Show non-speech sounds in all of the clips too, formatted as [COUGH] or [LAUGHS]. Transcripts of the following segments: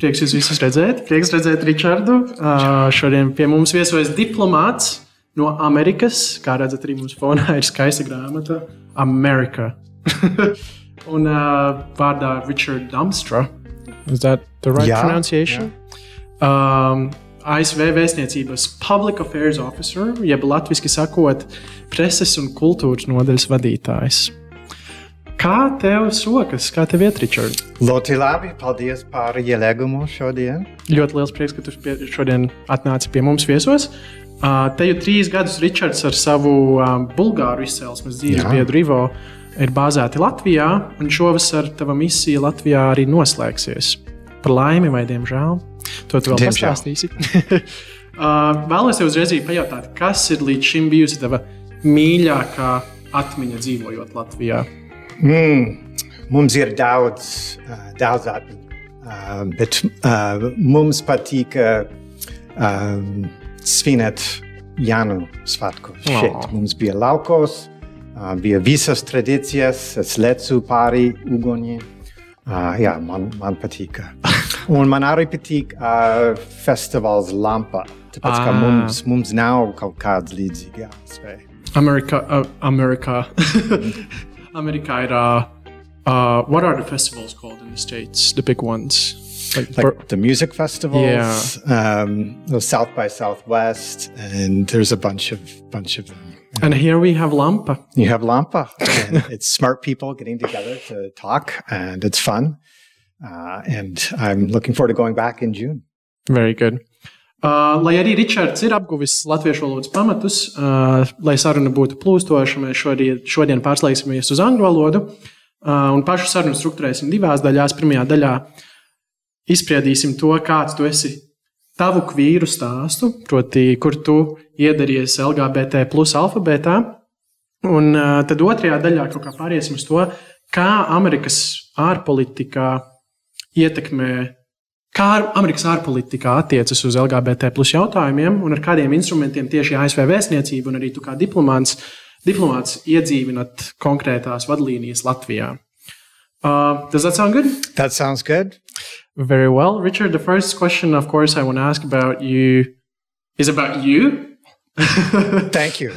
Prieks jūs visus redzēt. Prieks redzēt Ričardu. Šodien pie mums viesojas diplomāts no Amerikas. Kā redzat, arī mums fonā ir skaista grāmata Amerika. [LAUGHS] Un uh, vārdā Richard Dumpstra. Is that the right Jā, pronunciation? Um, ASV vēstniecības Public Affairs Officer, jeb latviešu sakot, preses un kultūras nodaļas vadītājs. Kā tev sokas, kā tev iet, Richard? Ļoti labi, paldies par ielēgumu šodien. Ļoti liels prieks, ka tu pie, šodien atnāci pie mums viesos. Uh, te jau trīs gadus Ričards ar savu um, bulgāru izcelsmes dzīves biedru Ivo ir bāzēti Latvijā, un šovasar tava misija Latvijā arī noslēgsies. Par laimi vai diemžēl? To tu vēl Diemžēl. pastāstīsi. uh, [LAUGHS] vēlos tev uzreiz pajautāt, kas ir līdz šim bijusi tava mīļākā atmiņa dzīvojot Latvijā? Mm, mums ir daudz, uh, daudz atmiņu, uh, bet uh, mums patīk uh, um, svinēt Jānu svētkus. Oh. šeit. Mums bija laukos, uh, bija visas tradīcijas, es lecu pāri uguniem. Uh, jā, man, man patīk. [LAUGHS] Un man arī patīk uh, festivāls Lampa. Tāpēc, ka Ah. mums, mums nav kaut kāds līdzīgs ASV. America, uh, America, [LAUGHS] America ir. Uh, what are the festivals called in the states? The big ones, like, like Bur- the music festivals, um, the South by Southwest, and there's a bunch of bunch of them. and here we have Lampa. You have Lampa, [LAUGHS] it's smart people getting together to talk, and it's fun. Uh, and I'm looking forward to going back in June. Very good. Uh, lai arī Ričards ir apguvis latviešu valodas pamatus, uh, lai saruna būtu plūstoša, mēs šodien, šodien pārslēgsimies uz angļu valodu. Uh, un pašu sarunu struktūrēsim divās daļās. Pirmajā daļā izspriedīsim to, kāds tu esi tavu kvīru stāstu, proti, kur tu iedaries LGBT plus alfabētā. Un uh, tad otrajā daļā kaut kā pāriesim uz to, kā Amerikas ārpolitikā ietekmē, kā Amerikas ārpolitikā attiecas uz LGBT plus jautājumiem un ar kādiem instrumentiem tieši ASV vēstniecība un arī tu kā diplomāts, diplomāts iedzīvinat konkrētās vadlīnijas Latvijā. Uh, does that sound good? That sounds good. Very well. Richard, the first question, of course, I want to ask about you is about you. [LAUGHS] Thank you.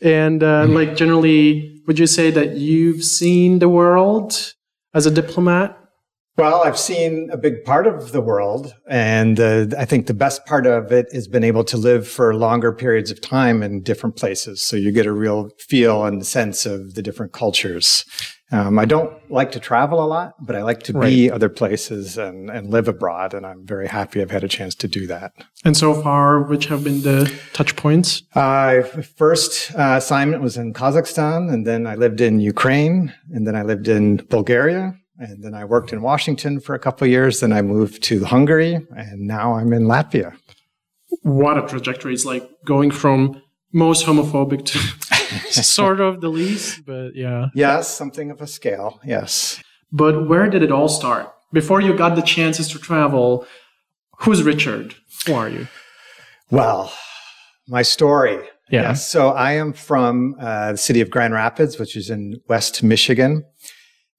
And uh, like generally, would you say that you've seen the world as a diplomat? Well, I've seen a big part of the world, and uh, I think the best part of it has been able to live for longer periods of time in different places. So you get a real feel and sense of the different cultures. Um, I don't like to travel a lot, but I like to be other places and, and live abroad, and I'm very happy I've had a chance to do that. And so far, which have been the touch points? Uh, first uh, assignment was in Kazakhstan, and then I lived in Ukraine, and then I lived in Bulgaria, and then I worked in Washington for a couple of years. Then I moved to Hungary, and now I'm in Latvia. What a trajectory! It's like going from most homophobic to [LAUGHS] sort of the least, but yeah. Yes, something of a scale. Yes. But where did it all start? Before you got the chances to travel, who's Richard? Who are you? Well, my story. Yeah. Yes. So I am from uh, the city of Grand Rapids, which is in West Michigan.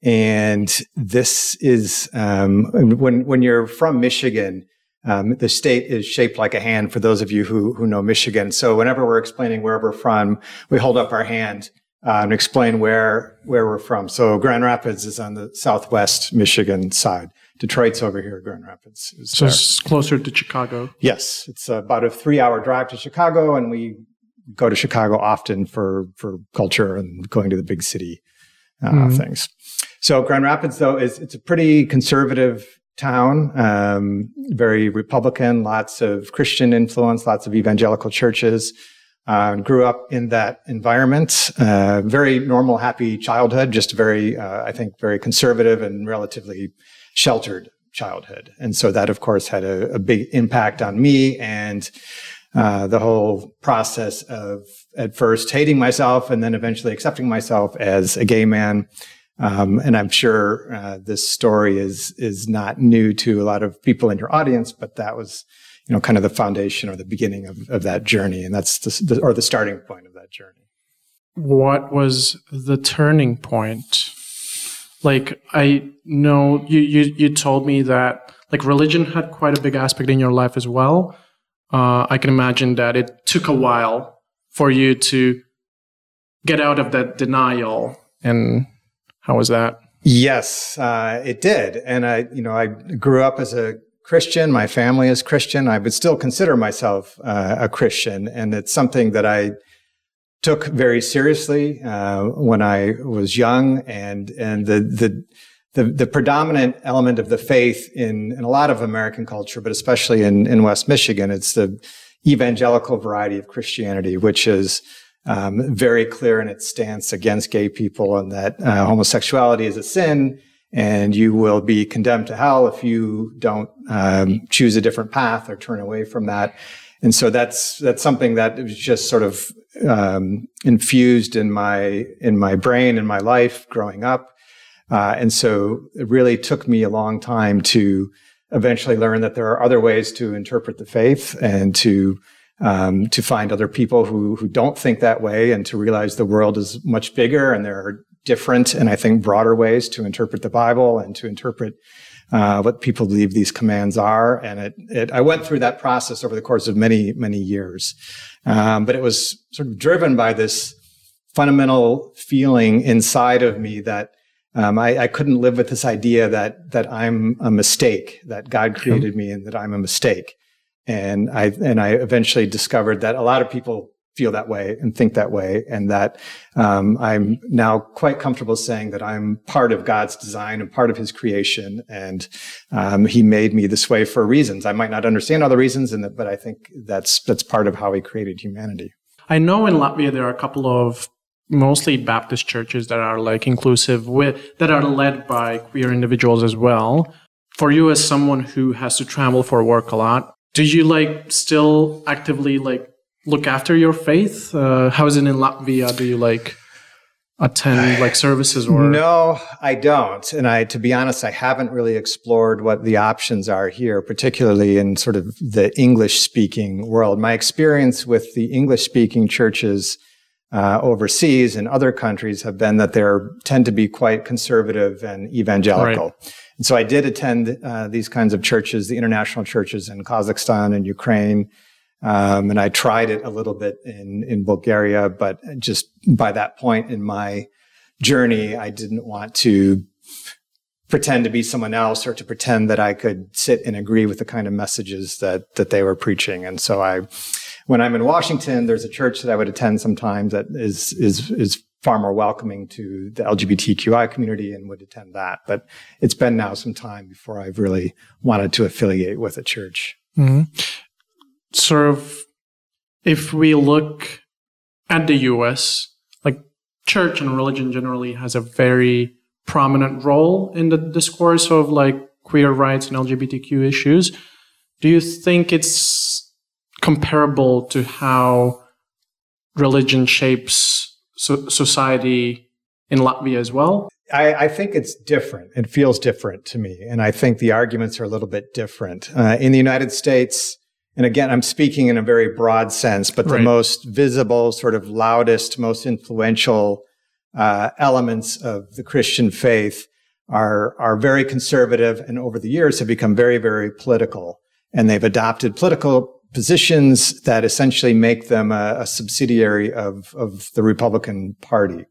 And this is um, when when you're from Michigan, um, the state is shaped like a hand. For those of you who who know Michigan, so whenever we're explaining where we're from, we hold up our hand uh, and explain where where we're from. So Grand Rapids is on the southwest Michigan side. Detroit's over here. Grand Rapids is So there. it's closer to Chicago. Yes, it's about a three-hour drive to Chicago, and we go to Chicago often for for culture and going to the big city uh, things. So Grand Rapids, though, is it's a pretty conservative town, um, very Republican, lots of Christian influence, lots of evangelical churches. Uh, grew up in that environment. Uh, very normal, happy childhood. Just very, uh, I think, very conservative and relatively sheltered childhood. And so that, of course, had a, a big impact on me and uh, the whole process of at first hating myself and then eventually accepting myself as a gay man. Um, and I'm sure uh, this story is is not new to a lot of people in your audience, but that was, you know, kind of the foundation or the beginning of, of that journey, and that's the, the or the starting point of that journey. What was the turning point? Like I know you, you, you told me that like religion had quite a big aspect in your life as well. Uh, I can imagine that it took a while for you to get out of that denial. And how was that? Yes, uh, it did. And I, you know, I grew up as a Christian. My family is Christian. I would still consider myself uh, a Christian, and it's something that I took very seriously uh, when I was young. And and the the the, the predominant element of the faith in, in a lot of American culture, but especially in, in West Michigan, it's the evangelical variety of Christianity, which is um, very clear in its stance against gay people and that uh, homosexuality is a sin and you will be condemned to hell if you don't um, choose a different path or turn away from that. And so that's that's something that was just sort of um, infused in my in my brain in my life growing up. Uh, and so it really took me a long time to eventually learn that there are other ways to interpret the faith and to um, to find other people who who don't think that way and to realize the world is much bigger and there are different and I think broader ways to interpret the Bible and to interpret uh, what people believe these commands are. And it, it, I went through that process over the course of many many years, um, but it was sort of driven by this fundamental feeling inside of me that um, I, I, couldn't live with this idea that that I'm a mistake, that God created me, and that I'm a mistake. And I and I eventually discovered that a lot of people feel that way and think that way, and that um, I'm now quite comfortable saying that I'm part of God's design and part of His creation, and um, He made me this way for reasons. I might not understand all the reasons, and but I think that's that's part of how He created humanity. I know in Latvia there are a couple of mostly Baptist churches that are like inclusive with that are led by queer individuals as well. For you as someone who has to travel for work a lot, do you like still actively like look after your faith? Uh, how is it in Latvia? Do you like attend like services or no i don't and i to be honest i haven't really explored what the options are here particularly in sort of the english speaking world my experience with the english speaking churches uh, overseas in other countries have been that they tend to be quite conservative and evangelical. Right. And so I did attend uh, these kinds of churches, the international churches in Kazakhstan and Ukraine. Um, and I tried it a little bit in, in Bulgaria, but just by that point in my journey, I didn't want to pretend to be someone else or to pretend that I could sit and agree with the kind of messages that, that they were preaching. And so I, when I'm in Washington, there's a church that I would attend sometimes that is is is far more welcoming to the LGBTQI community and would attend that. But it's been now some time before I've really wanted to affiliate with a church. Mm-hmm. Sort of, if we look at the U.S., like church and religion generally has a very prominent role in the discourse of like queer rights and LGBTQ issues. Do you think it's comparable to how religion shapes so- society in Latvia as well? I, I, think it's different. It feels different to me. And I think the arguments are a little bit different. Uh, in the United States, and again, I'm speaking in a very broad sense, but right. the most visible, sort of loudest, most influential uh, elements of the Christian faith are, are very conservative and over the years have become very, very political. And they've adopted political positions that essentially make them a, a subsidiary of, of the Republican Party.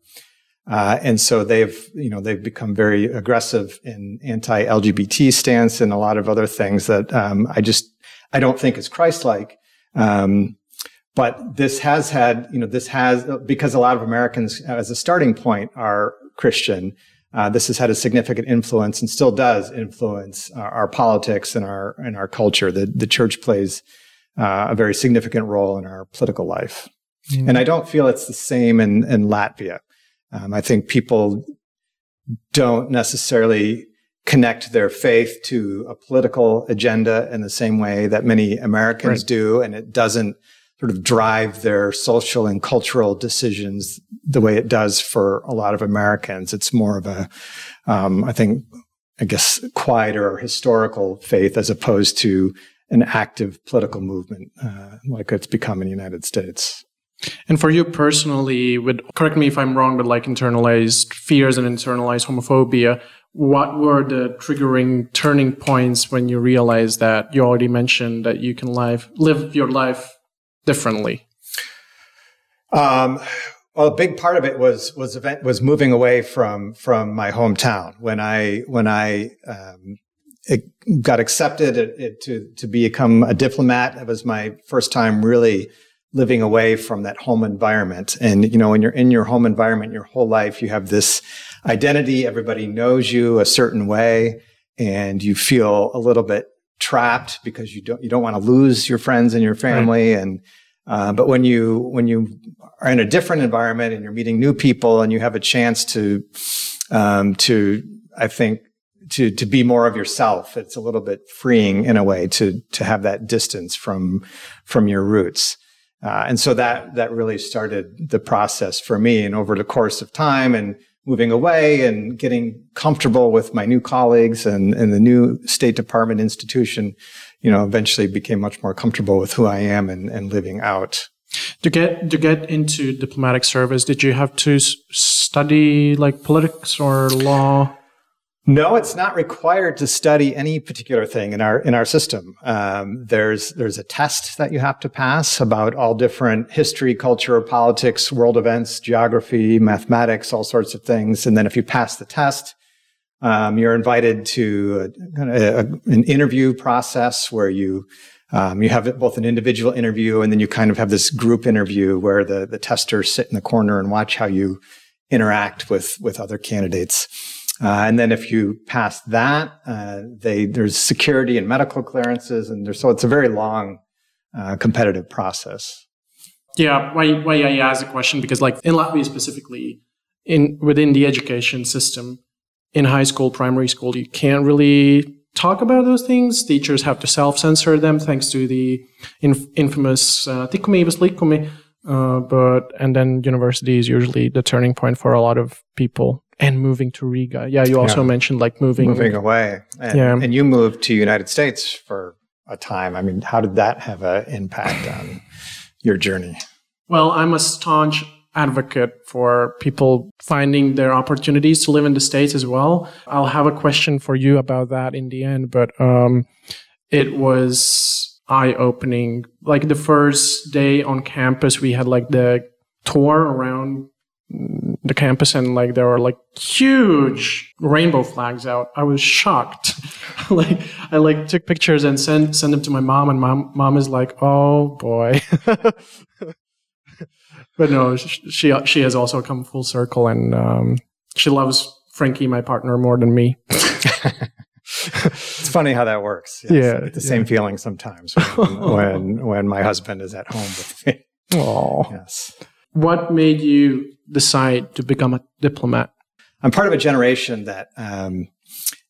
Uh, and so they've, you know, they've become very aggressive in anti-LGBT stance and a lot of other things that um, I just I don't think is Christ-like. Um, but this has had, you know, this has because a lot of Americans, as a starting point, are Christian. Uh, this has had a significant influence and still does influence our, our politics and our and our culture. The the church plays uh, a very significant role in our political life. Mm. And I don't feel it's the same in, in Latvia. Um, I think people don't necessarily connect their faith to a political agenda in the same way that many Americans right. do. And it doesn't sort of drive their social and cultural decisions the way it does for a lot of Americans. It's more of a, um, I think, I guess, quieter historical faith as opposed to an active political movement uh, like it's become in the United States. And for you personally, with correct me if I'm wrong, but like internalized fears and internalized homophobia, what were the triggering turning points when you realized that you already mentioned that you can live live your life differently? Um, well, a big part of it was was event was moving away from from my hometown when I when I um, got accepted it, it, to to become a diplomat. It was my first time really living away from that home environment. And you know, when you're in your home environment your whole life, you have this identity. Everybody knows you a certain way, and you feel a little bit trapped because you don't you don't want to lose your friends and your family right. and uh, but when you when you are in a different environment and you're meeting new people and you have a chance to um, to I think to to be more of yourself, it's a little bit freeing in a way to to have that distance from from your roots. Uh, and so that that really started the process for me. And over the course of time and moving away and getting comfortable with my new colleagues and, and the new State Department institution, you know, eventually became much more comfortable with who I am and, and living out. To get to get into diplomatic service, did you have to study like politics or law? No, it's not required to study any particular thing in our in our system. Um, there's there's a test that you have to pass about all different history, culture, politics, world events, geography, mathematics, all sorts of things. And then if you pass the test, um, you're invited to a, a, an interview process where you um, you have both an individual interview and then you kind of have this group interview where the the testers sit in the corner and watch how you interact with with other candidates. Uh, and then if you pass that, uh, they, there's security and medical clearances, and so it's a very long, uh, competitive process. Yeah, why, why I ask the question because, like in Latvia specifically, in within the education system, in high school, primary school, you can't really talk about those things. Teachers have to self-censor them thanks to the inf- infamous uh, tikumības likumi. Uh, but and then university is usually the turning point for a lot of people and moving to Riga. Yeah, you also yeah. mentioned like moving moving away. And, yeah, and you moved to United States for a time. I mean, how did that have an impact on your journey? Well, I'm a staunch advocate for people finding their opportunities to live in the states as well. I'll have a question for you about that in the end, but um, it was eye opening. Like the first day on campus, we had like the tour around the campus and like there were like huge rainbow flags out. I was shocked. [LAUGHS] like I like took pictures and sent sent them to my mom and mom mom is like, "Oh boy." [LAUGHS] but no, she she has also come full circle and um, she loves Frankie, my partner, more than me. it's funny how that works. Yes. Yeah, the yeah. same feeling sometimes when, [LAUGHS] when when my husband is at home with me. Oh, yes. What made you decide to become a diplomat? I'm part of a generation that, um,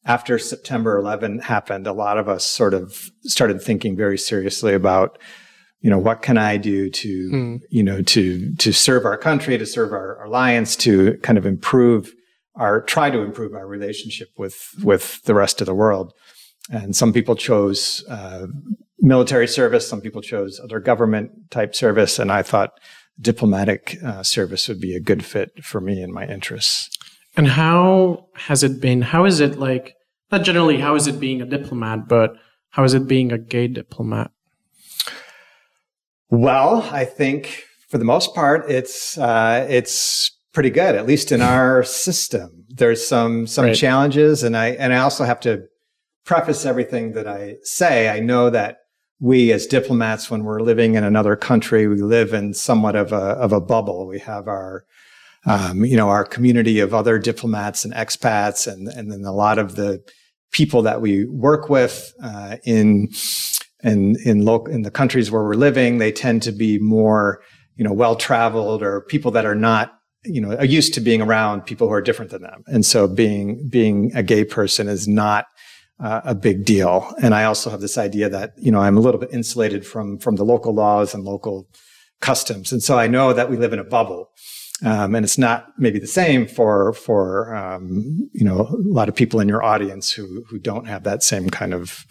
after September 11 happened, a lot of us sort of started thinking very seriously about, you know, what can I do to, hmm. you know, to to serve our country, to serve our, our alliance, to kind of improve our try to improve our relationship with with the rest of the world. And some people chose uh, military service, some people chose other government type service, and I thought diplomatic uh, service would be a good fit for me and my interests. And how has it been? How is it like, not generally, how is it being a diplomat, but how is it being a gay diplomat? Well, I think for the most part, it's, uh, it's pretty good, at least in our system. There's some, some right. challenges and I, and I also have to preface everything that I say. I know that we as diplomats, when we're living in another country, we live in somewhat of a, of a bubble. We have our, um, you know, our community of other diplomats and expats and, and then a lot of the people that we work with, uh, in, in, in local, in the countries where we're living, they tend to be more, you know, well traveled or people that are not you know, are used to being around people who are different than them. And so being, being a gay person is not uh, a big deal. And I also have this idea that, you know, I'm a little bit insulated from, from the local laws and local customs. And so I know that we live in a bubble. Um, and it's not maybe the same for, for, um, you know, a lot of people in your audience who, who don't have that same kind of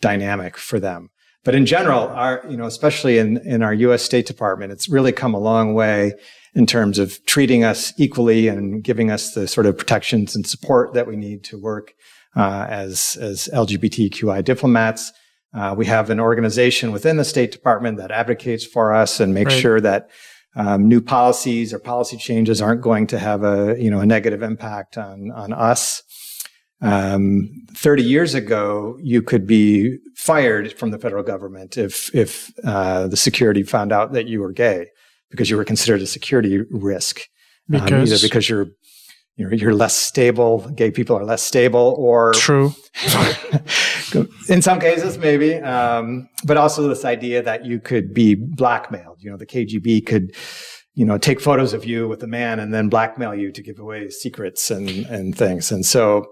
dynamic for them. But in general, our, you know, especially in, in our U.S. State Department, it's really come a long way in terms of treating us equally and giving us the sort of protections and support that we need to work uh, as as LGBTQI diplomats. Uh, we have an organization within the State Department that advocates for us and makes right. sure that um, new policies or policy changes aren't going to have a you know a negative impact on on us. Um, 30 years ago, you could be fired from the federal government if if uh, the security found out that you were gay because you were considered a security risk. Because um, either because you're you're, you're less stable, gay people are less stable, or true. [LAUGHS] in some cases, maybe, um, but also this idea that you could be blackmailed. You know, the KGB could, you know, take photos of you with a man and then blackmail you to give away secrets and and things. And so,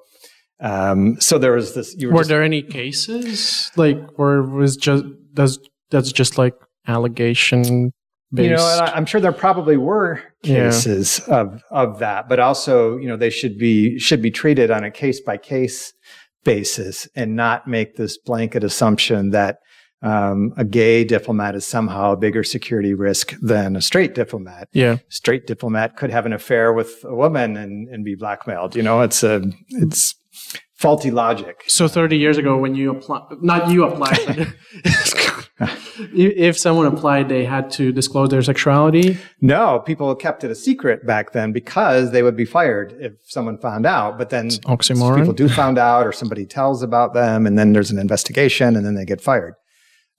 um, so there was this. were, were just, there any cases like, or was just does that's just like allegation Based. You know, I, am sure there probably were cases yeah. of of that, but also, you know, they should be should be treated on a case by case basis and not make this blanket assumption that um, a gay diplomat is somehow a bigger security risk than a straight diplomat. Yeah, straight diplomat could have an affair with a woman and, and be blackmailed. You know, it's a it's faulty logic. So 30 years ago, when you apply, not you applied, [LAUGHS] if someone applied, they had to disclose their sexuality? No, people kept it a secret back then because they would be fired if someone found out. But then oxymoron. people do found out or somebody tells about them and then there's an investigation and then they get fired.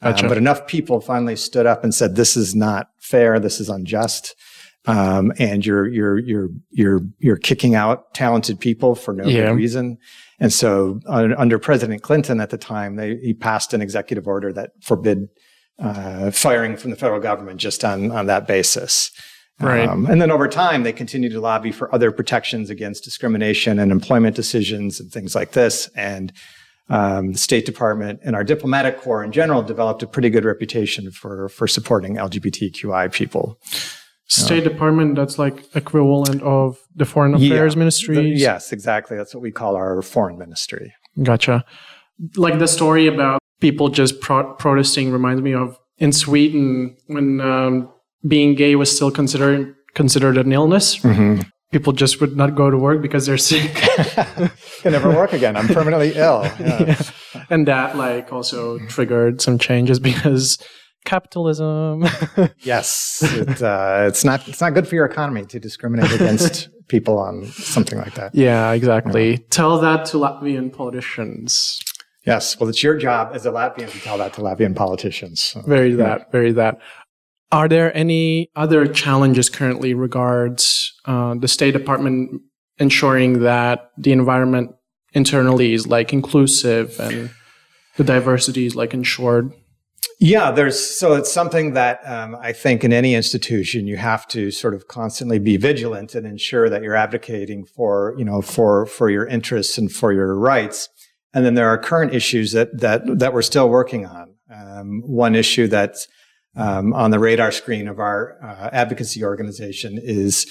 Um, gotcha. Um, but enough people finally stood up and said, this is not fair. This is unjust. Um, and you're, you're, you're, you're, you're kicking out talented people for no yeah. good reason. And so uh, under President Clinton at the time, they, he passed an executive order that forbid uh, firing from the federal government just on, on that basis. Right. Um, and then over time, they continued to lobby for other protections against discrimination and employment decisions and things like this. And um, the State Department and our diplomatic corps in general developed a pretty good reputation for for supporting LGBTQI people. State Department, that's like equivalent of the Foreign Affairs yeah, Ministry. The, yes, exactly. That's what we call our foreign ministry. Gotcha. Like the story about people just pro- protesting reminds me of in Sweden when um, being gay was still considered considered an illness. Mm-hmm. People just would not go to work because they're sick. [LAUGHS] Can never work again. I'm permanently ill. Yeah. [LAUGHS] Yeah. And that like also triggered some changes because capitalism. [LAUGHS] yes, it, uh, it's not it's not good for your economy to discriminate against [LAUGHS] people on something like that. Yeah, exactly. Know? Tell that to Latvian politicians. Yes. Well, it's your job as a Latvian to tell that to Latvian politicians. So, very yeah. that, very that. Are there any other challenges currently regards uh, the State Department ensuring that the environment internally is like inclusive and the diversity is like ensured? Yeah, there's so it's something that um, I think in any institution you have to sort of constantly be vigilant and ensure that you're advocating for you know for for your interests and for your rights. And then there are current issues that that that we're still working on. Um, one issue that's um, on the radar screen of our uh, advocacy organization is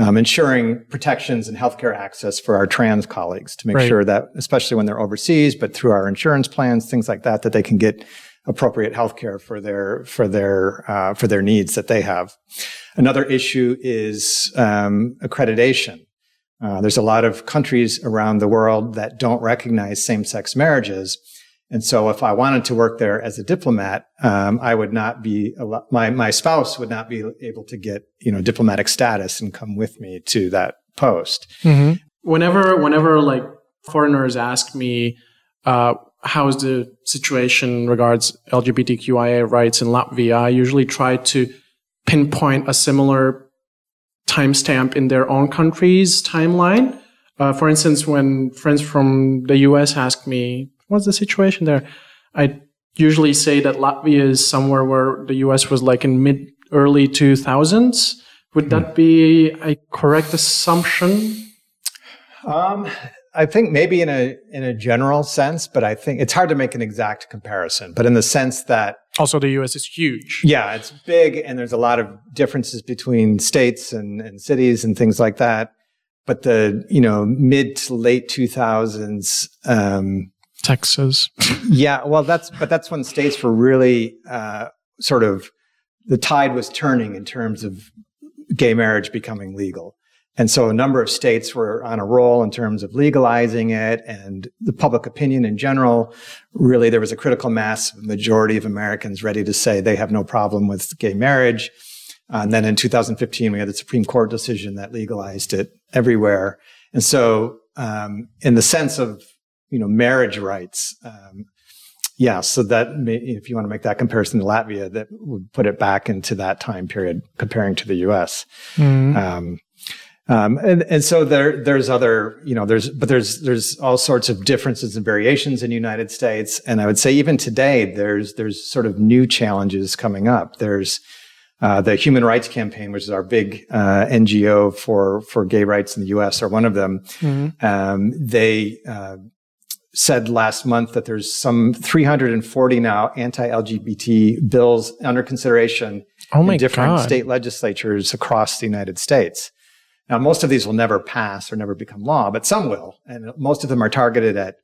um, ensuring protections and healthcare access for our trans colleagues to make right. sure that, especially when they're overseas, but through our insurance plans, things like that, that they can get appropriate healthcare for their for their uh, for their needs that they have. Another issue is um, accreditation. Uh, there's a lot of countries around the world that don't recognize same-sex marriages. And so if I wanted to work there as a diplomat, um, I would not be, my, my spouse would not be able to get, you know, diplomatic status and come with me to that post. Mm-hmm. Whenever, whenever like foreigners ask me, uh, how's the situation regards LGBTQIA rights in Latvia, I usually try to pinpoint a similar timestamp in their own country's timeline. Uh, for instance, when friends from the US ask me, what's the situation there? I usually say that Latvia is somewhere where the US was like in mid early 2000s. Would that hmm. be a correct assumption? Um, I think maybe in a in a general sense, but I think it's hard to make an exact comparison. But in the sense that also the U.S. is huge. Yeah, it's big, and there's a lot of differences between states and, and cities and things like that. But the you know mid to late 2000s, um, Texas. [LAUGHS] yeah, well, that's but that's when states were really uh, sort of the tide was turning in terms of gay marriage becoming legal. And so a number of states were on a roll in terms of legalizing it and the public opinion in general. Really, there was a critical mass majority of Americans ready to say they have no problem with gay marriage. and then in 2015, we had the Supreme Court decision that legalized it everywhere. And so, um, in the sense of, you know, marriage rights, um, yeah, so that may, if you want to make that comparison to Latvia, that would put it back into that time period comparing to the U.S. Mm-hmm. Um, um, and, and so there, there's other, you know, there's, but there's, there's all sorts of differences and variations in the United States. And I would say even today, there's, there's sort of new challenges coming up. There's, uh, the Human Rights Campaign, which is our big uh, NGO for for gay rights in the U.S., are one of them. Mm-hmm. Um, they uh, said last month that there's some 340 now anti-LGBT bills under consideration oh in different God. state legislatures across the United States. Now, most of these will never pass or never become law, but some will. And most of them are targeted at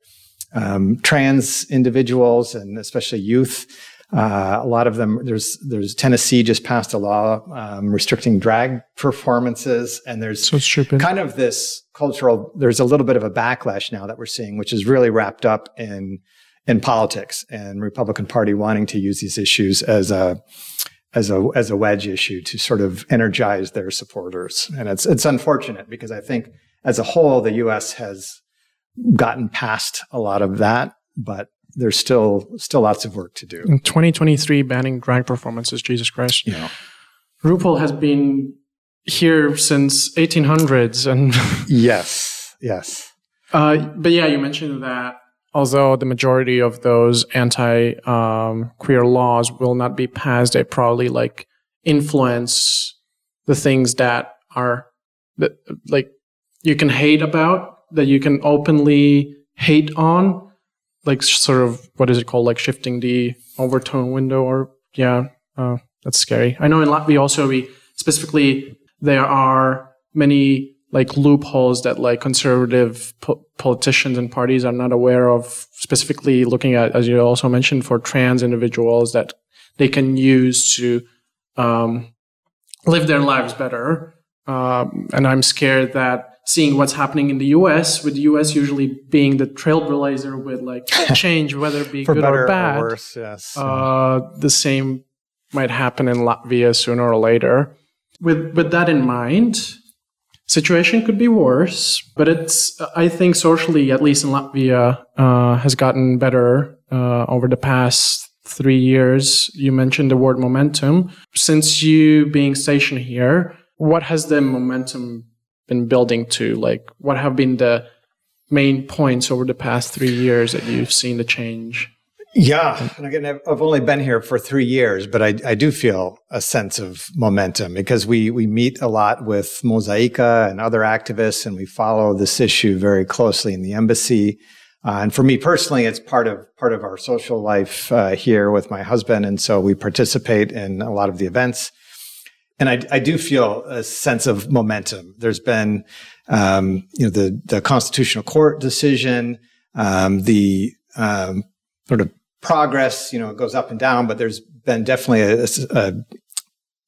um, trans individuals and especially youth. Uh, a lot of them, there's, there's Tennessee just passed a law um, restricting drag performances, and there's so kind of this cultural. There's a little bit of a backlash now that we're seeing, which is really wrapped up in in politics and Republican Party wanting to use these issues as a as a as a wedge issue to sort of energize their supporters. And it's it's unfortunate because I think as a whole the US has gotten past a lot of that, but there's still still lots of work to do. In 2023 banning drag performances, Jesus Christ. Yeah. RuPaul has been here since 1800s and Yes. Yes. Uh, but yeah, you mentioned that although the majority of those anti um, queer laws will not be passed, they probably like influence the things that are that like you can hate about that you can openly hate on like sort of what is it called like shifting the Overton window or yeah uh, that's scary. I know in latvia also we specifically there are many like loopholes that like conservative po- politicians and parties are not aware of specifically looking at as you also mentioned for trans individuals that they can use to um, live their lives better um, and i'm scared that seeing what's happening in the us with the us usually being the trailblazer with like [LAUGHS] change whether it be good or bad or worse, yes. uh, the same might happen in latvia sooner or later with with that in mind situation could be worse, but it's, I think socially, at least in Latvia, uh, has gotten better uh, over the past three years. You mentioned the word momentum. Since you being stationed here, what has the momentum been building to? Like, what have been the main points over the past three years that you've seen the change? Yeah. And again, I've only been here for three years, but I, I do feel a sense of momentum because we, we meet a lot with Mozaika and other activists and we follow this issue very closely in the embassy. Uh, and for me personally, it's part of, part of our social life uh, here with my husband. And so we participate in a lot of the events. And I, I do feel a sense of momentum. There's been, um, you know, the, the constitutional court decision, um, the, um, sort of progress, you know, it goes up and down, but there's been definitely a, a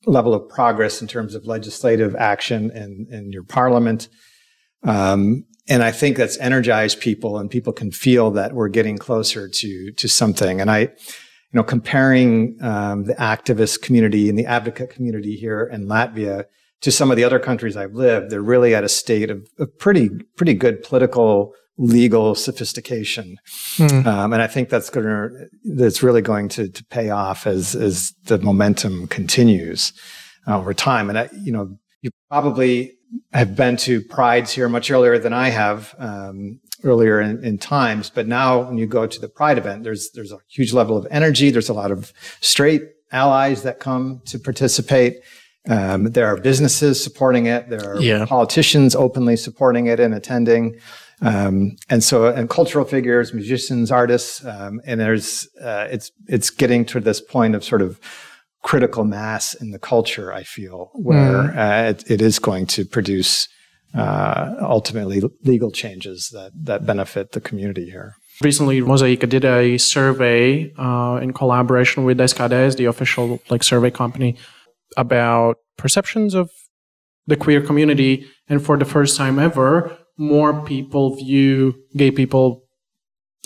level of progress in terms of legislative action in, in your parliament. Um, and I think that's energized people and people can feel that we're getting closer to, to something. And I, you know, comparing, um, the activist community and the advocate community here in Latvia to some of the other countries I've lived, they're really at a state of, of pretty, pretty good political legal sophistication. Mm. Um, and I think that's going to, that's really going to, to pay off as, as the momentum continues uh, over time. And I, you know, you probably have been to prides here much earlier than I have, um, earlier in, in, times. But now when you go to the pride event, there's, there's a huge level of energy. There's a lot of straight allies that come to participate. Um, there are businesses supporting it. There are yeah. politicians openly supporting it and attending. Um, and so, and cultural figures, musicians, artists, um, and there's, uh, it's, it's getting to this point of sort of critical mass in the culture, I feel, where mm. uh, it, it is going to produce, uh, ultimately legal changes that, that benefit the community here. Recently, Mozaika did a survey uh, in collaboration with SKDS, the official like survey company, about perceptions of the queer community. And for the first time ever, more people view gay people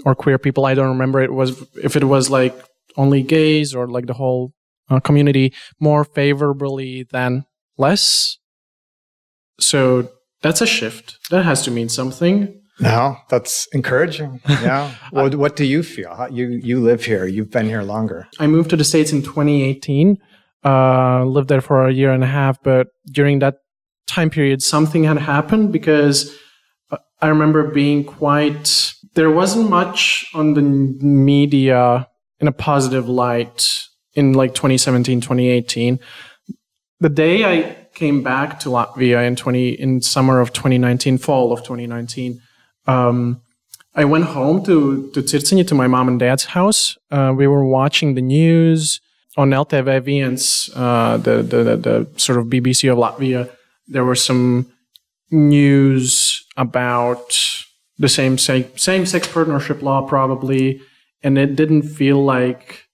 or queer people. I don't remember it was if it was like only gays or like the whole uh, community more favorably than less. So that's a shift. That has to mean something. No, that's encouraging. Yeah. [LAUGHS] well, what do you feel? How, you you live here. You've been here longer. I moved to the states in 2018. Uh, lived there for a year and a half, but during that time period, something had happened because I remember being quite. There wasn't much on the media in a positive light in like 2017, 2018. The day I came back to Latvia in 20 in summer of 2019, fall of 2019 um, I went home to to Circiņi, to my mom and dad's house. Uh, we were watching the news on LTV uh, the, the, the the sort of BBC of Latvia. There were some news about the same same sex partnership law, probably, and it didn't feel like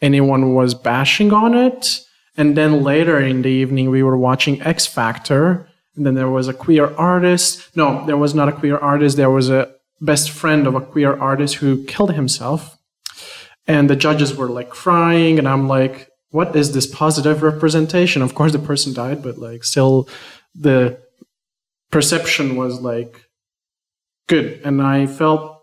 anyone was bashing on it. And then later in the evening, we were watching X Factor, and then there was a queer artist. No, there was not a queer artist. There was a best friend of a queer artist who killed himself. And the judges were like crying. And I'm like, what is this positive representation? Of course, the person died, but like still the perception was like good. And I felt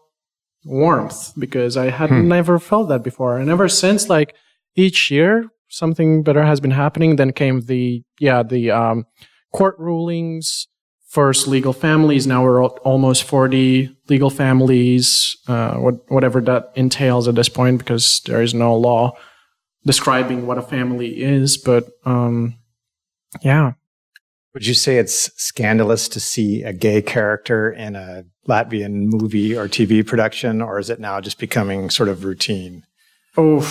warmth because I had hmm. never felt that before. And ever since, like each year, something better has been happening. Then came the, yeah, the, um, court rulings, first legal families. Now we're almost 40 legal families, uh, what, whatever that entails at this point, because there is no law describing what a family is. But um, yeah. Would you say it's scandalous to see a gay character in a Latvian movie or TV production, or is it now just becoming sort of routine? Oh,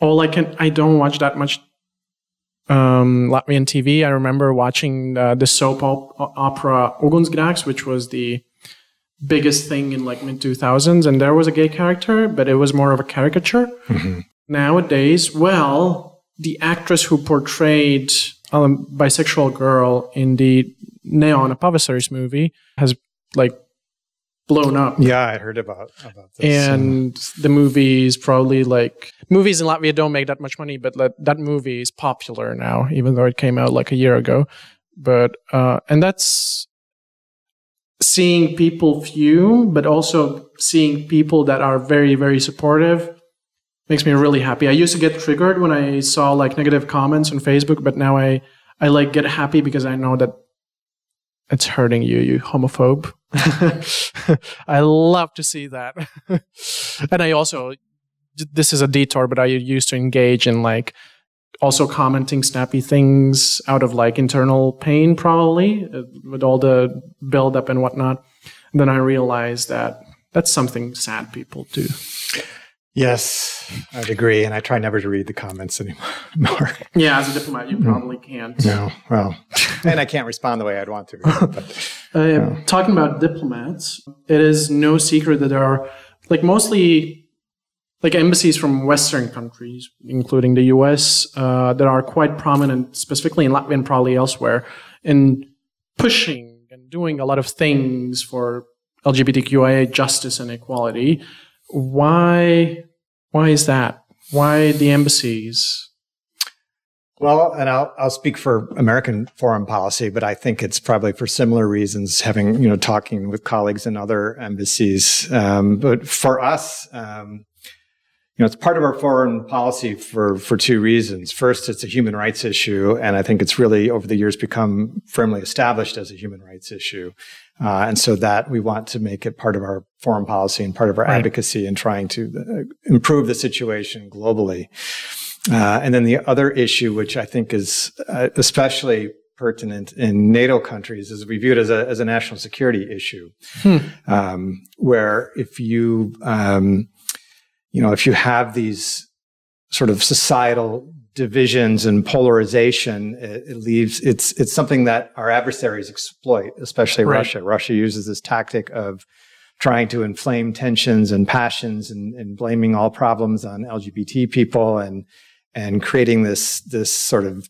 all I can, I don't watch that much um, Latvian TV. I remember watching uh, the soap op- opera Ugunsgrēks, which was the biggest thing in like mid 2000s, and there was a gay character, but it was more of a caricature. Mm-hmm. Nowadays, well, the actress who portrayed a bisexual girl in the Neona Pavasaris movie has like blown up. Yeah, I heard about about this. And the movie is probably like movies in Latvia don't make that much money, but that movie is popular now, even though it came out like a year ago. But uh, and that's seeing people fume, but also seeing people that are very very supportive makes me really happy. I used to get triggered when I saw like negative comments on Facebook, but now I I like get happy because I know that it's hurting you, you homophobe. [LAUGHS] I love to see that. [LAUGHS] and I also, this is a detour, but I used to engage in like also commenting snappy things out of like internal pain, probably uh, with all the buildup and whatnot. And then I realized that that's something sad people do. Yes, I'd agree. And I try never to read the comments anymore. [LAUGHS] yeah, as a diplomat, you probably can't. No, well, and I can't respond the way I'd want to. But, [LAUGHS] uh, Talking about diplomats, it is no secret that there are, like, mostly like embassies from Western countries, including the US, uh, that are quite prominent, specifically in Latvia and probably elsewhere, in pushing and doing a lot of things for LGBTQIA justice and equality. Why why is that? Why the embassies? Well, and I'll I'll speak for American foreign policy, but I think it's probably for similar reasons. Having you know talking with colleagues in other embassies, um, but for us, um, you know, it's part of our foreign policy for for two reasons. First, it's a human rights issue, and I think it's really over the years become firmly established as a human rights issue. Uh, and so that we want to make it part of our foreign policy and part of our right. advocacy in trying to uh, improve the situation globally. Uh, and then the other issue, which I think is uh, especially pertinent in NATO countries, is we view it as a, as a national security issue, hmm. um, where if you, um, you know, if you have these sort of societal divisions and polarization, it, it, leaves it's it's something that our adversaries exploit, especially right. Russia. Russia uses this tactic of trying to inflame tensions and passions and, and blaming all problems on LGBT people and and creating this this sort of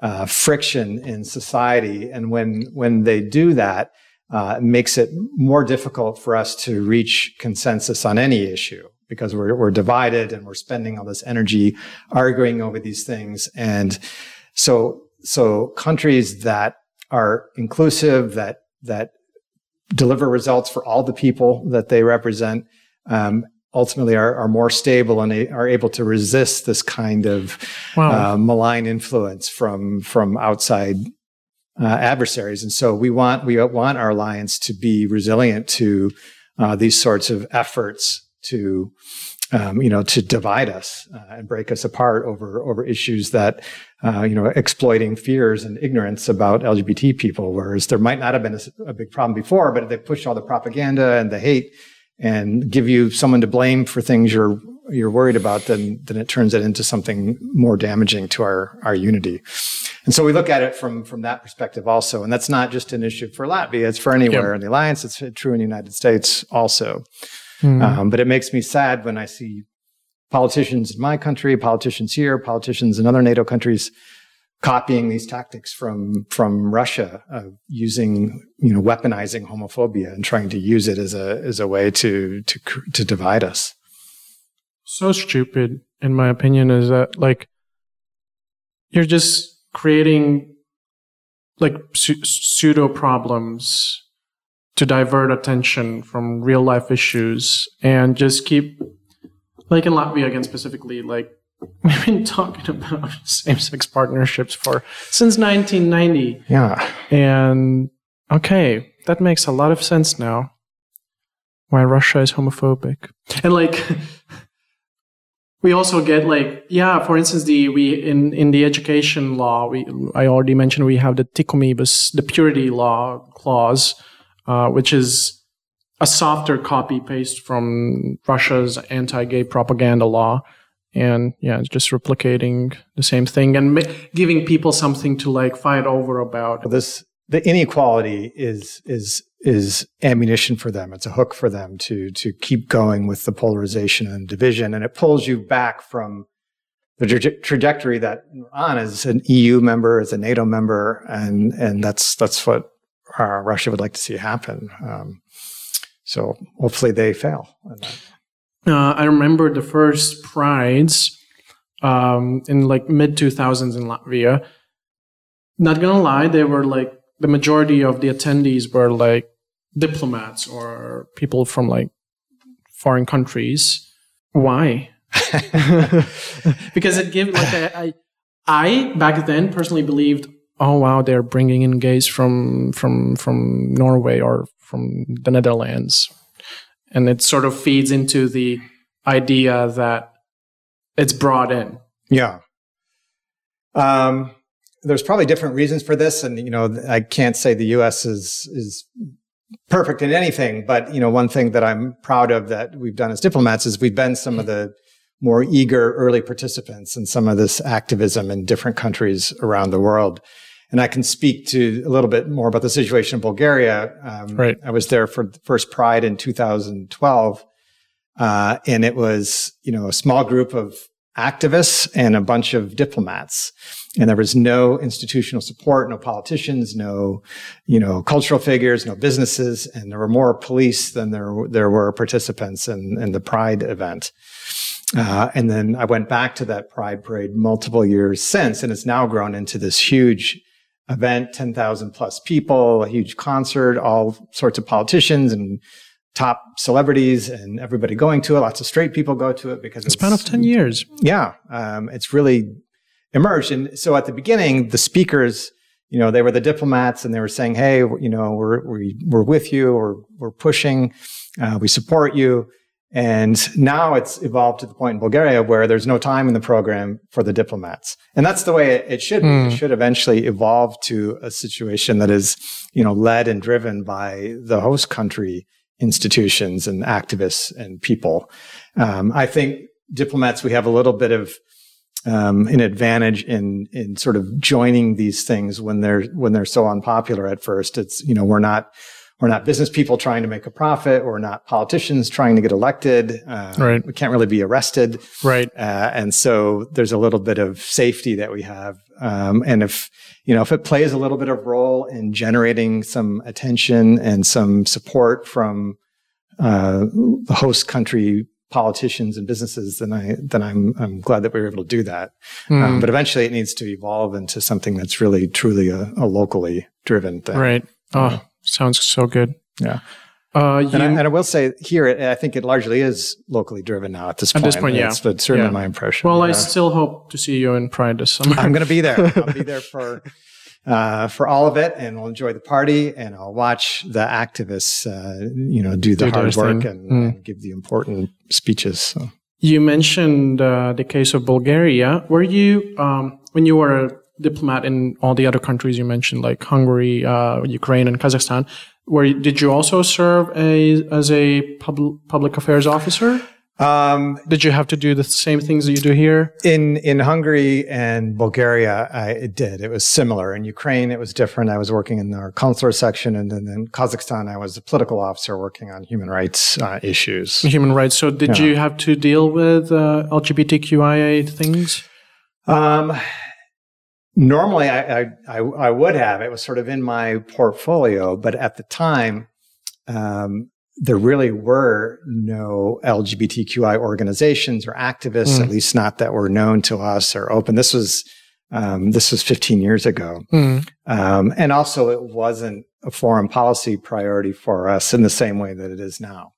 uh, friction in society. And when when they do that, uh, it makes it more difficult for us to reach consensus on any issue because we're we're divided and we're spending all this energy arguing over these things. And so so countries that are inclusive, that that deliver results for all the people that they represent, um, ultimately are, are, more stable and are able to resist this kind of wow. uh, malign influence from from outside uh, adversaries. And so we want we want our alliance to be resilient to uh, these sorts of efforts to um, you know, to divide us uh, and break us apart over over issues that, uh, you know, exploiting fears and ignorance about LGBT people. Whereas there might not have been a, a, big problem before, but they push all the propaganda and the hate and give you someone to blame for things you're you're worried about, then then it turns it into something more damaging to our our unity. And so we look at it from from that perspective also. And that's not just an issue for Latvia; it's for anywhere in the alliance. It's true in the United States also. Mm. Um, but it makes me sad when I see politicians in my country, politicians here, politicians in other NATO countries copying these tactics from from Russia, uh, using you know weaponizing homophobia and trying to use it as a as a way to to to divide us. So stupid, in my opinion, is that like you're just creating like su- pseudo problems to divert attention from real life issues and just keep like in Latvia again specifically like [LAUGHS] we've been talking about [LAUGHS] same-sex partnerships for since 1990 yeah. And okay that makes a lot of sense now why Russia is homophobic. And like [LAUGHS] we also get like yeah for instance the we in in the education law we I already mentioned we have the tikumības the purity law clause uh, which is a softer copy paste from Russia's anti-gay propaganda law. And yeah, it's just replicating the same thing and giving people something to like fight over about. This the inequality is is is ammunition for them. It's a hook for them to to keep going with the polarization and division, and it pulls you back from the tra- trajectory that on as an EU member, as a NATO member, and and that's that's what uh, Russia would like to see happen. Um, so hopefully they fail. Uh, I remember the first prides um, in like mid 2000s in Latvia. Not gonna lie, they were like the majority of the attendees were like diplomats or people from like foreign countries. Why? [LAUGHS] [LAUGHS] because it gave like I, I I back then personally believed oh wow they're bringing in gays from from from norway or from the netherlands. And it sort of feeds into the idea that it's brought in. Yeah. Um, there's probably different reasons for this and you know i can't say the us is is perfect in anything but you know one thing that i'm proud of that we've done as diplomats is we've been some of the more eager early participants in some of this activism in different countries around the world and I can speak to a little bit more about the situation in Bulgaria. Um, right. I was there for the first Pride in 2012, uh, and it was you know a small group of activists and a bunch of diplomats, and there was no institutional support, no politicians, no you know cultural figures, no businesses, and there were more police than there there were participants in, in the Pride event. Uh, and then I went back to that Pride parade multiple years since, and it's now grown into this huge event, 10,000 plus people, a huge concert, all sorts of politicians and top celebrities and everybody going to it. Lots of straight people go to it because it's span of 10 years. Yeah. Um, it's really emerged. And so at the beginning, the speakers, you know, they were the diplomats and they were saying, Hey, you know, we're, we, we're with you or we're pushing, uh, we support you. And now it's evolved to the point in Bulgaria where there's no time in the program for the diplomats. And that's the way it, should be. Mm. It should eventually evolve to a situation that is, you know, led and driven by the host country institutions and activists and people. Um, I think diplomats, we have a little bit of um, an advantage in in sort of joining these things when they're when they're so unpopular at first. It's you know we're not we're not business people trying to make a profit. We're not politicians trying to get elected. Uh, right. We can't really be arrested. Right. Uh, and so there's a little bit of safety that we have. Um, and if, you know, if it plays a little bit of role in generating some attention and some support from, uh, the host country politicians and businesses, then I then I'm I'm glad that we were able to do that. Mm. Um, but eventually, it needs to evolve into something that's really truly a, a locally driven thing. Right. Oh, sounds so good. Yeah. Uh, you, and, I, and, I, will say here, I think it largely is locally driven now at this point. At this point, yeah. That's, that's certainly yeah. my impression. Well, yeah. I still hope to see you in Pride this summer. I'm going to be there. [LAUGHS] I'll be there for uh, for all of it, and I'll enjoy the party, and I'll watch the activists, uh, you know, do the do hard work and, mm. and, give the important speeches. So. You mentioned uh, the case of Bulgaria. Were you um, when you were a diplomat in all the other countries you mentioned, like Hungary, uh, Ukraine, and Kazakhstan? Where did you also serve a, as a pub- public affairs officer? Um, Did you have to do the same things that you do here? In in Hungary and Bulgaria, I it did. It was similar. In Ukraine, it was different. I was working in our consular section, and then in Kazakhstan, I was a political officer working on human rights uh, issues. Human rights. So, did yeah. you have to deal with uh, LGBTQIA things? Um, normally, I, I, I would have. It was sort of in my portfolio, but at the time. Um, there really were no LGBTQI organizations or activists, mm. at least not that were known to us or open. This was um, this was 15 years ago, mm. um, and also it wasn't a foreign policy priority for us in the same way that it is now.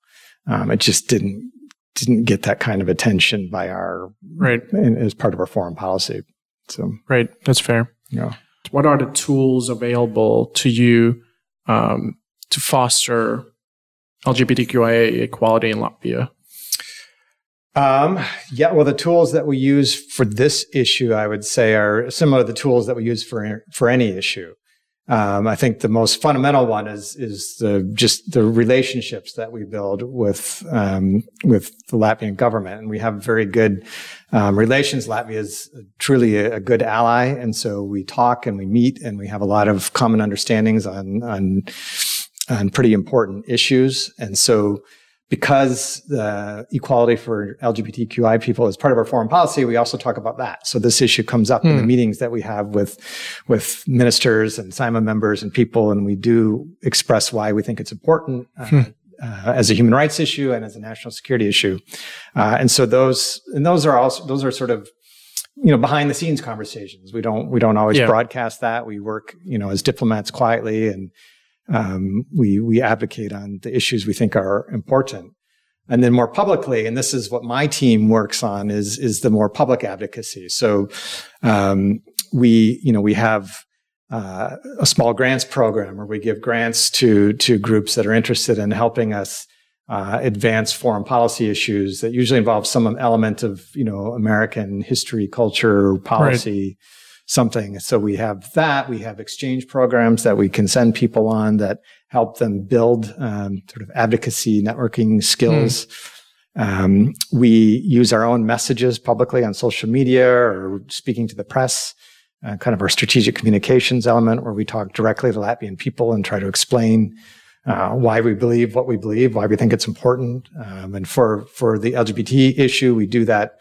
Um, it just didn't didn't get that kind of attention by our right in, as part of our foreign policy. So right, that's fair. Yeah. What are the tools available to you um, to foster LGBTQIA equality in Latvia? Um, yeah, well, the tools that we use for this issue, I would say, are similar to the tools that we use for for any issue. Um, I think the most fundamental one is is the just the relationships that we build with um, with the Latvian government, and we have very good um, relations. Latvia is truly a, a, good ally, and so we talk and we meet, and we have a lot of common understandings on on on pretty important issues. And so because the equality for LGBTQI people is part of our foreign policy, we also talk about that. So this issue comes up in the hmm. meetings that we have with, with ministers and Saeima members and people. And we do express why we think it's important. Uh, hmm. Uh, as a human rights issue and as a national security issue, uh, and so those and those are also those are sort of you know behind the scenes conversations. We don't we don't always yeah. broadcast that. We work you know as diplomats quietly and um, we we advocate on the issues we think are important. And then more publicly, and this is what my team works on, is is the more public advocacy. So um, we you know we have uh, a small grants program where we give grants to to groups that are interested in helping us uh, advance foreign policy issues that usually involve some element of you know American history, culture, policy. Right something. So we have that. We have exchange programs that we can send people on that help them build um, sort of advocacy networking skills. Mm. Um, we use our own messages publicly on social media or speaking to the press. Uh, kind of our strategic communications element where we talk directly to Latvian people and try to explain uh, why we believe what we believe, why we think it's important. Um, and for, for the LGBT issue, we do that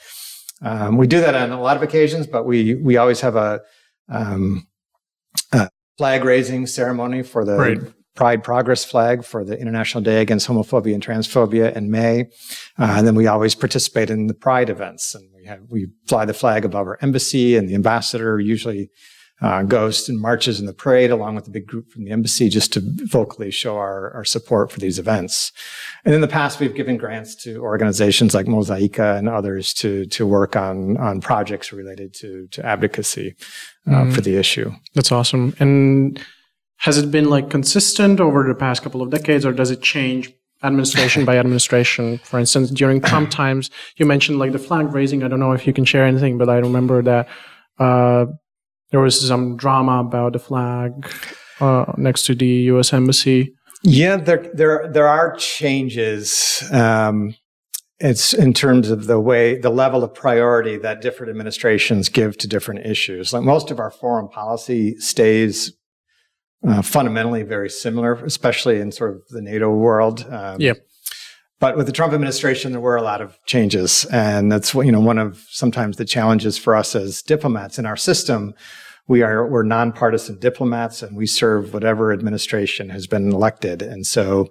um, we do that on a lot of occasions, but we we always have a, um, a flag raising ceremony for the right. Pride Progress flag for the International Day Against Homophobia and Transphobia in May, uh, and then we always participate in the Pride events, and we have we fly the flag above our embassy, and the ambassador usually uh, goes and marches in the parade along with a big group from the embassy just to vocally show our, our support for these events. And in the past, we've given grants to organizations like Mozaika and others to, to work on, on projects related to, to advocacy uh, mm. for the issue. That's awesome. And has it been like consistent over the past couple of decades or does it change administration by [LAUGHS] administration. For instance, during Trump times, you mentioned like the flag raising. I don't know if you can share anything, but I remember that uh, there was some drama about the flag uh, next to the U.S. embassy. Yeah, there there there are changes. Um, it's in terms of the way the level of priority that different administrations give to different issues. Like most of our foreign policy stays uh, fundamentally very similar, especially in sort of the NATO world. Um, yeah. But with the Trump administration, there were a lot of changes, and that's you know one of sometimes the challenges for us as diplomats in our system. We are we're nonpartisan diplomats, and we serve whatever administration has been elected, and so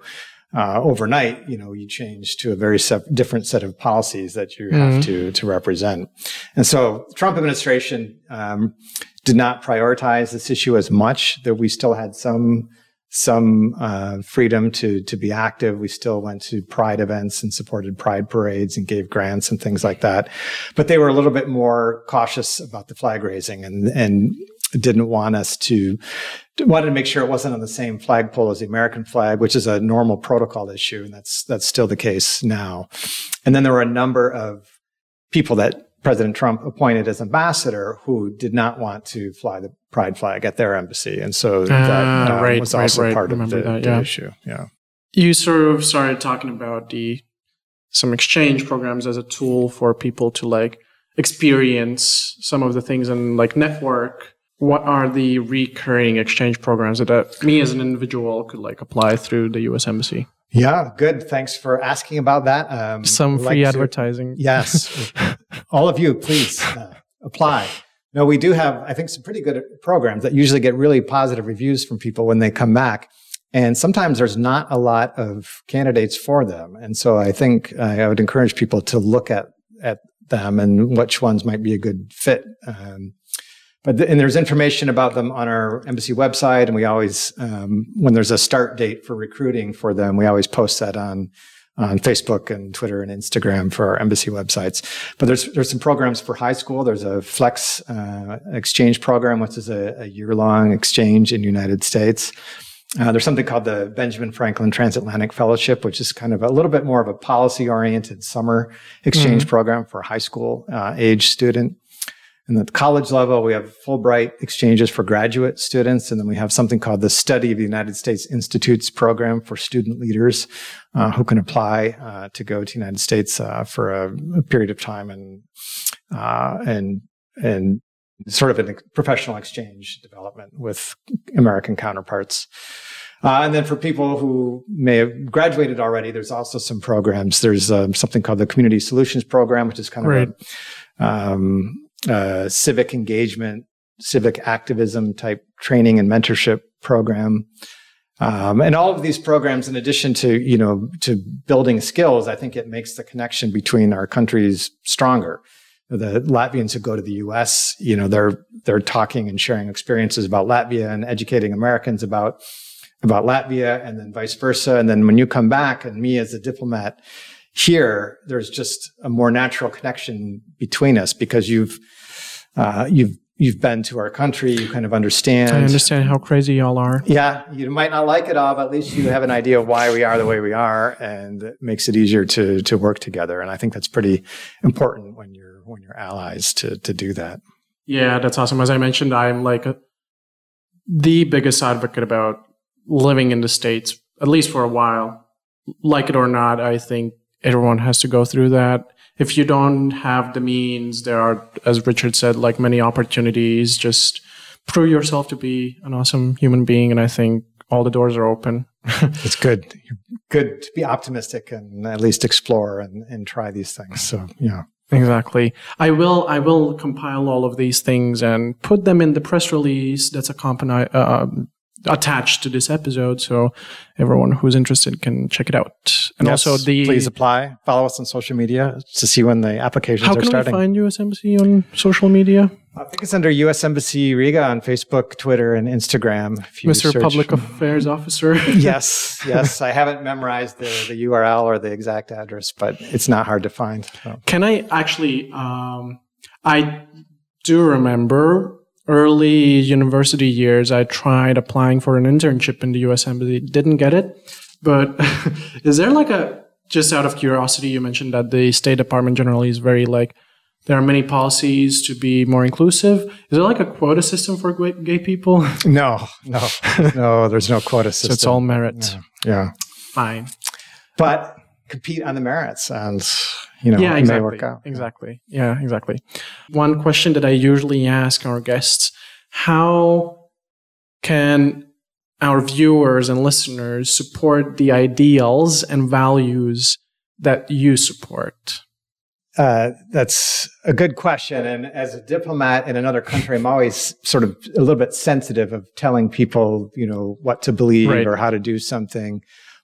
uh, overnight, you know, you change to a very different set of policies that you mm-hmm. have to to represent. And so, Trump administration um, did not prioritize this issue as much. That we still had some some uh, freedom to to be active. We still went to Pride events and supported Pride parades and gave grants and things like that. But they were a little bit more cautious about the flag raising and and didn't want us to wanted to make sure it wasn't on the same flagpole as the American flag, which is a normal protocol issue, and that's that's still the case now. And then there were a number of people that President Trump appointed as ambassador who did not want to fly the pride flag at their embassy, and so that uh, right, was also right, part of the, that, yeah. the issue. Yeah, you sort of started talking about the some exchange programs as a tool for people to like experience some of the things and like network what are the recurring exchange programs that me as an individual could like apply through the U.S. Embassy? Yeah, good. Thanks for asking about that. Um, Some free like advertising. To, yes, [LAUGHS] all of you, please uh, apply. No, we do have, I think, some pretty good programs that usually get really positive reviews from people when they come back. And sometimes there's not a lot of candidates for them. And so I think uh, I would encourage people to look at, at them and which ones might be a good fit. Um, but and there's information about them on our embassy website, and we always, um, when there's a start date for recruiting for them, we always post that on on Facebook and Twitter and Instagram for our embassy websites. But there's there's some programs for high school. There's a Flex uh, exchange program, which is a, a year long exchange in the United States. Uh, there's something called the Benjamin Franklin Transatlantic Fellowship, which is kind of a little bit more of a policy oriented summer exchange mm-hmm. program for a high school uh, age student. And at the college level, we have Fulbright exchanges for graduate students. And then we have something called the Study of the United States Institutes program for student leaders uh, who can apply uh, to go to the United States uh, for a, a, period of time and, uh, and, and sort of a professional exchange development with American counterparts. Uh, and then for people who may have graduated already, there's also some programs. There's um, something called the Community Solutions Program, which is kind of right. a, um, uh, civic engagement, civic activism type training and mentorship program. Um, and all of these programs, in addition to you know to building skills, I think it makes the connection between our countries stronger. The Latvians who go to the U.S., you know, they're they're talking and sharing experiences about Latvia and educating Americans about about Latvia, and then vice versa. And then when you come back, and me as a diplomat, here, there's just a more natural connection between us because you've uh, you've you've been to our country, you kind of understand. I understand how crazy y'all are. Yeah, you might not like it all, but at least you have an idea of why we are the way we are, and it makes it easier to to work together. And I think that's pretty important when you're when you're allies to to do that. Yeah, that's awesome. As I mentioned, I'm like a, the biggest advocate about living in the states, at least for a while. Like it or not, I think everyone has to go through that. If you don't have the means, there are, as Richard said, like many opportunities. Just prove yourself to be an awesome human being, and I think all the doors are open. [LAUGHS] it's good. Good to be optimistic and at least explore and, and try these things. So yeah. Exactly. I will. I will compile all of these things and put them in the press release that's accompany uh, attached to this episode, so everyone who's interested can check it out. And yes, also, the please apply. Follow us on social media to see when the applications are starting. How can we find US Embassy on social media? I think it's under US Embassy Riga on Facebook, Twitter, and Instagram. Mr. Search. Public Affairs Officer. [LAUGHS] [LAUGHS] yes, yes. I haven't memorized the, the URL or the exact address, but it's not hard to find. So. Can I actually? Um, I do remember early university years, I tried applying for an internship in the U.S. Embassy. Didn't get it. But [LAUGHS] is there like a just out of curiosity? You mentioned that the State Department generally is very like there are many policies to be more inclusive. Is there like a quota system for gay people? [LAUGHS] No, no, [LAUGHS] no. There's no quota system. so it's all merit. Yeah. Fine. But compete on the merits and you know, yeah, exactly. work out. Exactly. Yeah, exactly. One question that I usually ask our guests how can our viewers and listeners support the ideals and values that you support? Uh, that's a good question. And as a diplomat in another country, I'm always sort of a little bit sensitive of telling people, you know, what to believe right. or how to do something.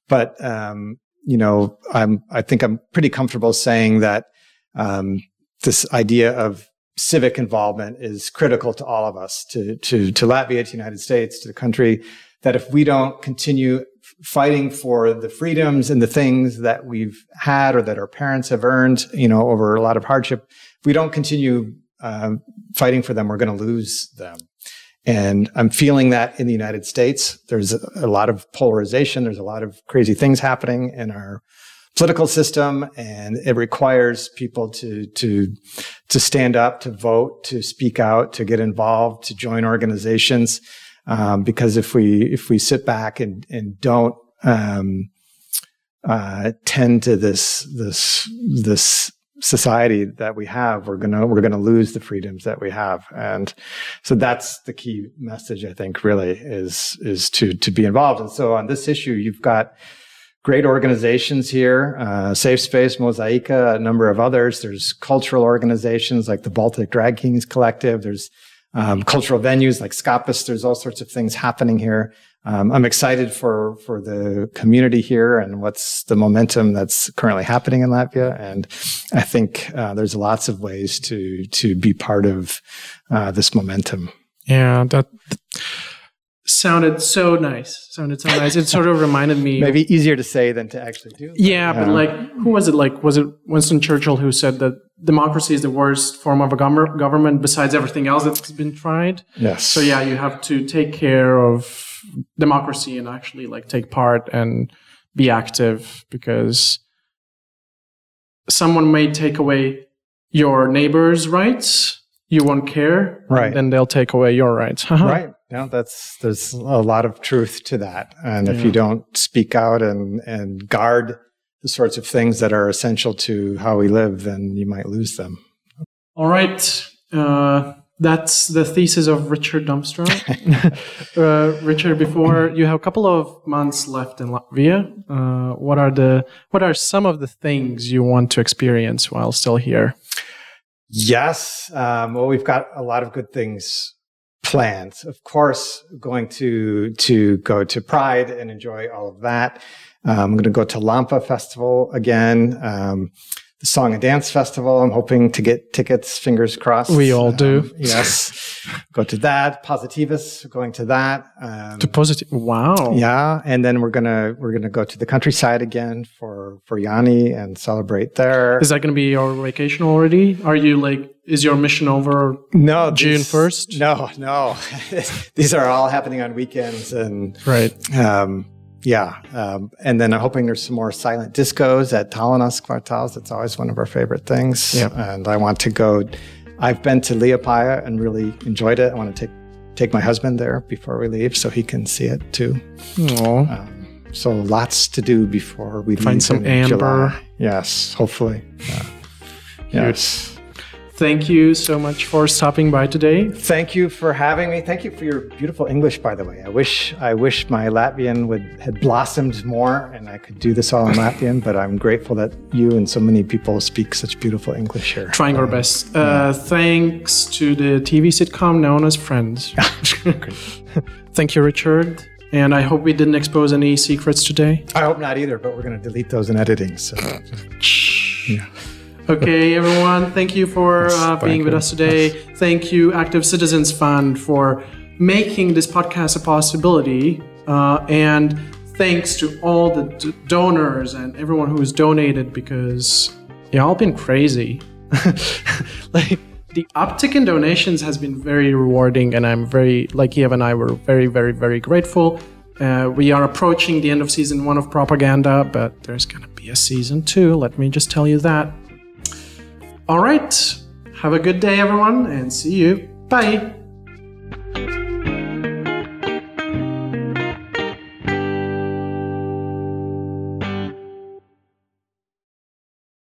But, um, you know, I'm, I think I'm pretty comfortable saying that, um, this idea of civic involvement is critical to all of us, to, to, to Latvia, to the United States, to the country, that if we don't continue fighting for the freedoms and the things that we've had or that our parents have earned, you know, over a lot of hardship, if we don't continue um, fighting for them, we're going to lose them. And I'm feeling that in the United States. There's a, lot of polarization. There's a lot of crazy things happening in our political system, and it requires people to to to stand up, to vote, to speak out, to get involved, to join organizations. Um, because if we if we sit back and and don't um, uh, tend to this this this society that we have, we're gonna we're gonna lose the freedoms that we have, and so that's the key message. I think really is is to to be involved. And so on this issue, you've got great organizations here, uh, Safe Space, Mozaika, a number of others. There's cultural organizations like the Baltic Drag Kings Collective. There's um, cultural venues like Skapis. There's all sorts of things happening here. Um, I'm excited for for the community here and what's the momentum that's currently happening in Latvia. And I think uh, there's lots of ways to to be part of uh, this momentum. Yeah, that sounded so nice. Sounded so nice. It sort of reminded me. [LAUGHS] Maybe easier to say than to actually do. Yeah, but like, who was it? Like, was it Winston Churchill who said that democracy is the worst form of a government besides everything else that's been tried? Yes. So yeah, you have to take care of democracy and actually like take part and be active because someone may take away your neighbor's rights you won't care right then they'll take away your rights [LAUGHS] right yeah that's there's a lot of truth to that and yeah. if you don't speak out and and guard the sorts of things that are essential to how we live then you might lose them all right uh, that's the thesis of Richard Damstra. [LAUGHS] uh, Richard, before you have a couple of months left in Latvia, uh, what are the what are some of the things you want to experience while still here? Yes. Um, well, we've got a lot of good things planned. Of course, going to to go to Pride and enjoy all of that. Um, I'm going to go to Lampa Festival again. Um, the Song and Dance Festival. I'm hoping to get tickets. Fingers crossed. We all do. Um, yes. [LAUGHS] Go to that. Positivus. Going to that. Um, to positive. Wow. Yeah, and then we're gonna we're gonna go to the countryside again for for Jāņi and celebrate there. Is that gonna be your vacation already? Are you like? Is your mission over? No, June first. No, no. [LAUGHS] these are all happening on weekends and right. Um, yeah. Um, and then I'm hoping there's some more silent discos at Tallinas Kvartāls. That's always one of our favorite things. Yeah. And I want to go. I've been to Liepāja and really enjoyed it. I want to take take my husband there before we leave so he can see it too. Um, so lots to do before we leave. find some amber. July. Yes, hopefully. Yeah. Yes. Thank you so much for stopping by today. Thank you for having me. Thank you for your beautiful English, by the way. I wish I wish my Latvian would had blossomed more and I could do this all in Latvian, but I'm grateful that you and so many people speak such beautiful English here. Trying our best. Uh, Thanks to the TV sitcom known as Friends. [LAUGHS] [LAUGHS] Thank you, Richard. And I hope we didn't expose any secrets today. I hope not either, but we're going to delete those in editing. So, [LAUGHS] yeah. Okay, everyone, thank you for uh, being with us today. Thank you, Active Citizens Fund, for making this podcast a possibility. Uh, and thanks to all the d- donors and everyone who has donated because y'all been crazy. [LAUGHS] like the uptick in donations has been very rewarding, and I'm very, like Yev and I were very, very, very grateful. Uh, we are approaching the end of season one of propaganda, but there's gonna be a season two. Let me just tell you that. All right. Have a good day, everyone, and see you. Bye.